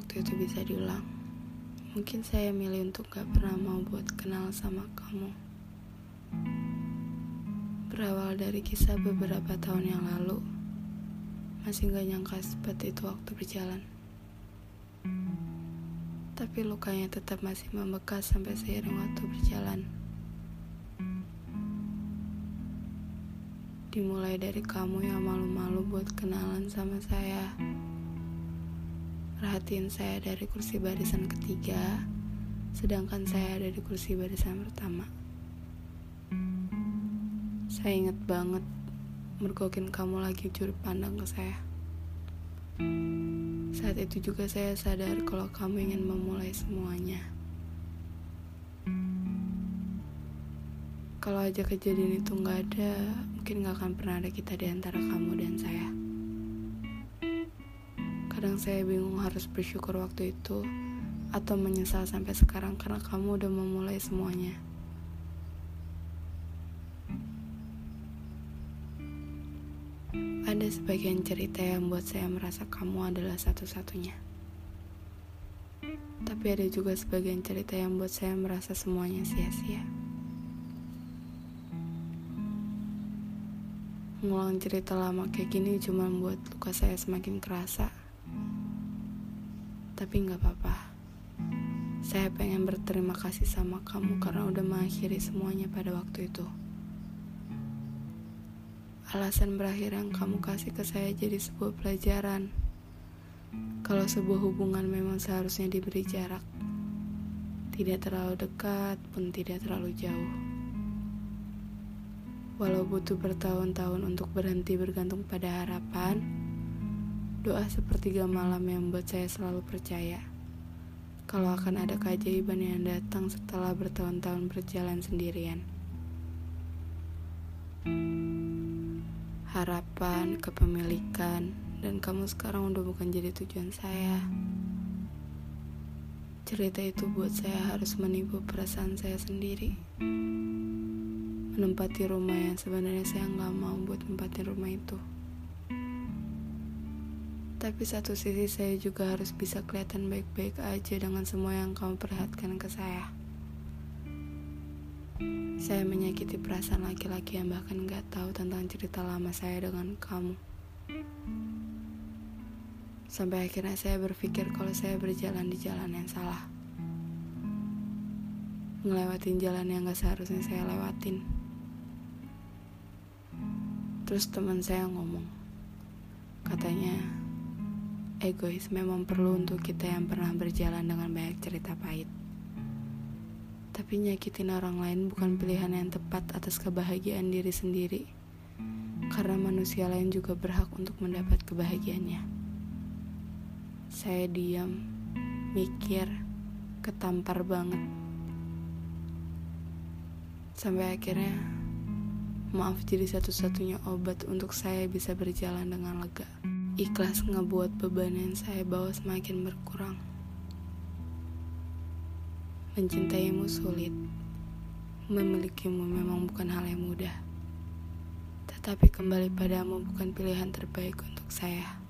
waktu itu bisa diulang, mungkin saya milih untuk gak pernah mau buat kenal sama kamu. Berawal dari kisah beberapa tahun yang lalu, masih gak nyangka seperti itu waktu berjalan. Tapi lukanya tetap masih membekas sampai seiring waktu berjalan. Dimulai dari kamu yang malu-malu buat kenalan sama saya. Perhatiin saya dari kursi barisan ketiga, sedangkan saya ada di kursi barisan pertama. Saya ingat banget mergokin kamu lagi curi pandang ke saya. Saat itu juga saya sadar kalau kamu ingin memulai semuanya. Kalau aja kejadian itu nggak ada, mungkin nggak akan pernah ada kita di antara kamu dan saya. Kadang saya bingung harus bersyukur waktu itu atau menyesal sampai sekarang karena kamu udah memulai semuanya. Ada sebagian cerita yang buat saya merasa kamu adalah satu-satunya. Tapi ada juga sebagian cerita yang buat saya merasa semuanya sia-sia. Ngulang cerita lama kayak gini cuma buat luka saya semakin kerasa tapi nggak apa-apa. Saya pengen berterima kasih sama kamu karena udah mengakhiri semuanya pada waktu itu. Alasan berakhir yang kamu kasih ke saya jadi sebuah pelajaran. Kalau sebuah hubungan memang seharusnya diberi jarak. Tidak terlalu dekat pun tidak terlalu jauh. Walau butuh bertahun-tahun untuk berhenti bergantung pada harapan, Doa sepertiga malam yang membuat saya selalu percaya kalau akan ada keajaiban yang datang setelah bertahun-tahun berjalan sendirian. Harapan, kepemilikan, dan kamu sekarang udah bukan jadi tujuan saya. Cerita itu buat saya harus menipu perasaan saya sendiri. Menempati rumah yang sebenarnya saya nggak mau buat menempati rumah itu. Tapi satu sisi saya juga harus bisa kelihatan baik-baik aja dengan semua yang kamu perhatikan ke saya. Saya menyakiti perasaan laki-laki yang bahkan gak tahu tentang cerita lama saya dengan kamu. Sampai akhirnya saya berpikir kalau saya berjalan di jalan yang salah. Ngelewatin jalan yang gak seharusnya saya lewatin. Terus teman saya ngomong, katanya, egois memang perlu untuk kita yang pernah berjalan dengan banyak cerita pahit. Tapi nyakitin orang lain bukan pilihan yang tepat atas kebahagiaan diri sendiri. Karena manusia lain juga berhak untuk mendapat kebahagiaannya. Saya diam, mikir, ketampar banget. Sampai akhirnya, maaf jadi satu-satunya obat untuk saya bisa berjalan dengan lega. Ikhlas ngebuat beban yang saya bawa semakin berkurang. Mencintaimu sulit. Memilikimu memang bukan hal yang mudah. Tetapi kembali padamu bukan pilihan terbaik untuk saya.